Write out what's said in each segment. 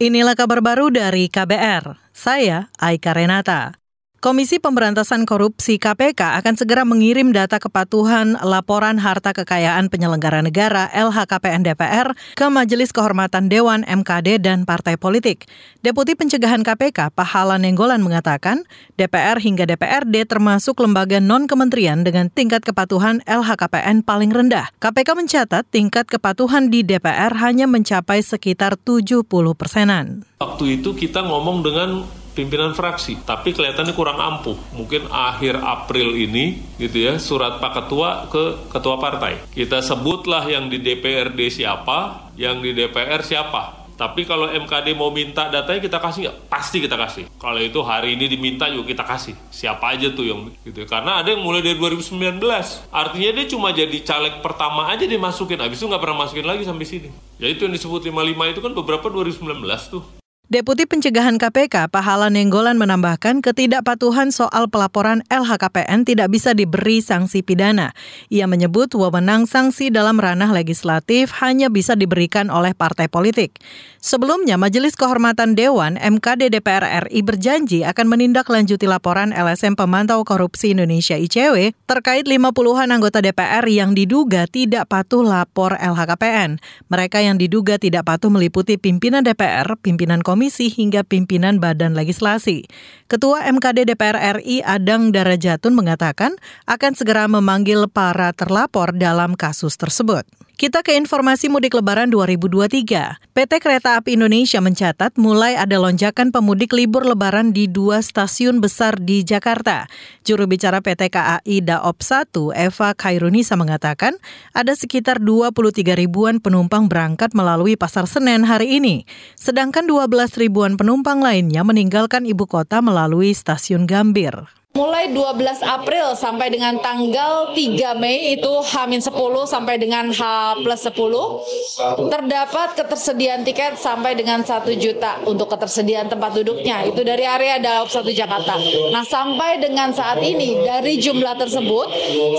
Inilah kabar baru dari KBR. Saya Aika Renata. Komisi Pemberantasan Korupsi KPK akan segera mengirim data kepatuhan laporan harta kekayaan penyelenggara negara LHKPN DPR ke Majelis Kehormatan Dewan MKD dan partai politik. Deputi Pencegahan KPK Pahala Nenggolan mengatakan, DPR hingga DPRD termasuk lembaga non-kementerian dengan tingkat kepatuhan LHKPN paling rendah. KPK mencatat tingkat kepatuhan di DPR hanya mencapai sekitar 70 persenan. Waktu itu kita ngomong dengan pimpinan fraksi, tapi kelihatannya kurang ampuh. Mungkin akhir April ini, gitu ya, surat Pak Ketua ke Ketua Partai. Kita sebutlah yang di DPRD siapa, yang di DPR siapa. Tapi kalau MKD mau minta datanya kita kasih nggak? Pasti kita kasih. Kalau itu hari ini diminta juga kita kasih. Siapa aja tuh yang gitu. Karena ada yang mulai dari 2019. Artinya dia cuma jadi caleg pertama aja dimasukin. Habis itu nggak pernah masukin lagi sampai sini. Ya itu yang disebut 55 itu kan beberapa 2019 tuh. Deputi Pencegahan KPK Pahala Nenggolan menambahkan ketidakpatuhan soal pelaporan LHKPN tidak bisa diberi sanksi pidana. Ia menyebut wewenang sanksi dalam ranah legislatif hanya bisa diberikan oleh partai politik. Sebelumnya, Majelis Kehormatan Dewan MKD DPR RI berjanji akan menindaklanjuti laporan LSM Pemantau Korupsi Indonesia ICW terkait 50-an anggota DPR yang diduga tidak patuh lapor LHKPN. Mereka yang diduga tidak patuh meliputi pimpinan DPR, pimpinan komisi, komisi hingga pimpinan badan legislasi. Ketua MKD DPR RI Adang Darajatun mengatakan akan segera memanggil para terlapor dalam kasus tersebut. Kita ke informasi mudik lebaran 2023. PT Kereta Api Indonesia mencatat mulai ada lonjakan pemudik libur lebaran di dua stasiun besar di Jakarta. Juru bicara PT KAI Daop 1, Eva Kairunisa mengatakan ada sekitar 23 ribuan penumpang berangkat melalui Pasar Senen hari ini. Sedangkan 12 ribuan penumpang lainnya meninggalkan ibu kota melalui stasiun Gambir. Mulai 12 April sampai dengan tanggal 3 Mei itu H-10 sampai dengan H plus 10 terdapat ketersediaan tiket sampai dengan 1 juta untuk ketersediaan tempat duduknya itu dari area Daop 1 Jakarta. Nah sampai dengan saat ini dari jumlah tersebut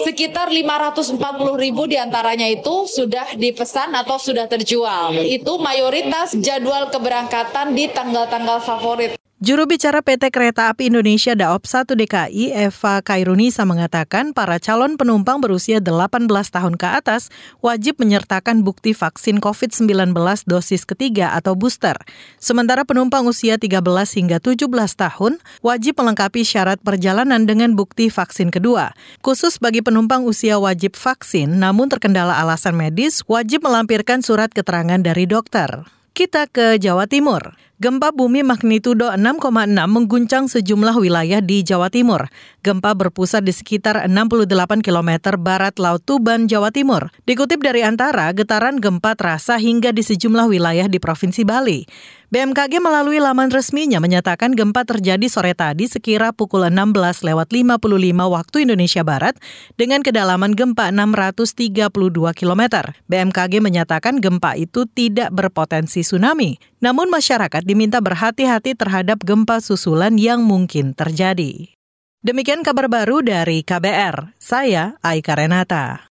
sekitar 540 ribu di antaranya itu sudah dipesan atau sudah terjual. Itu mayoritas jadwal keberangkatan di tanggal-tanggal favorit. Juru bicara PT Kereta Api Indonesia Daop 1 DKI Eva Kairunisa mengatakan para calon penumpang berusia 18 tahun ke atas wajib menyertakan bukti vaksin COVID-19 dosis ketiga atau booster. Sementara penumpang usia 13 hingga 17 tahun wajib melengkapi syarat perjalanan dengan bukti vaksin kedua. Khusus bagi penumpang usia wajib vaksin namun terkendala alasan medis wajib melampirkan surat keterangan dari dokter. Kita ke Jawa Timur. Gempa bumi magnitudo 6,6 mengguncang sejumlah wilayah di Jawa Timur. Gempa berpusat di sekitar 68 km barat Laut Tuban, Jawa Timur. Dikutip dari Antara, getaran gempa terasa hingga di sejumlah wilayah di Provinsi Bali. BMKG melalui laman resminya menyatakan gempa terjadi sore tadi sekira pukul 16 lewat 55 waktu Indonesia Barat dengan kedalaman gempa 632 km. BMKG menyatakan gempa itu tidak berpotensi tsunami. Namun masyarakat diminta berhati-hati terhadap gempa susulan yang mungkin terjadi. Demikian kabar baru dari KBR. Saya Aika Renata.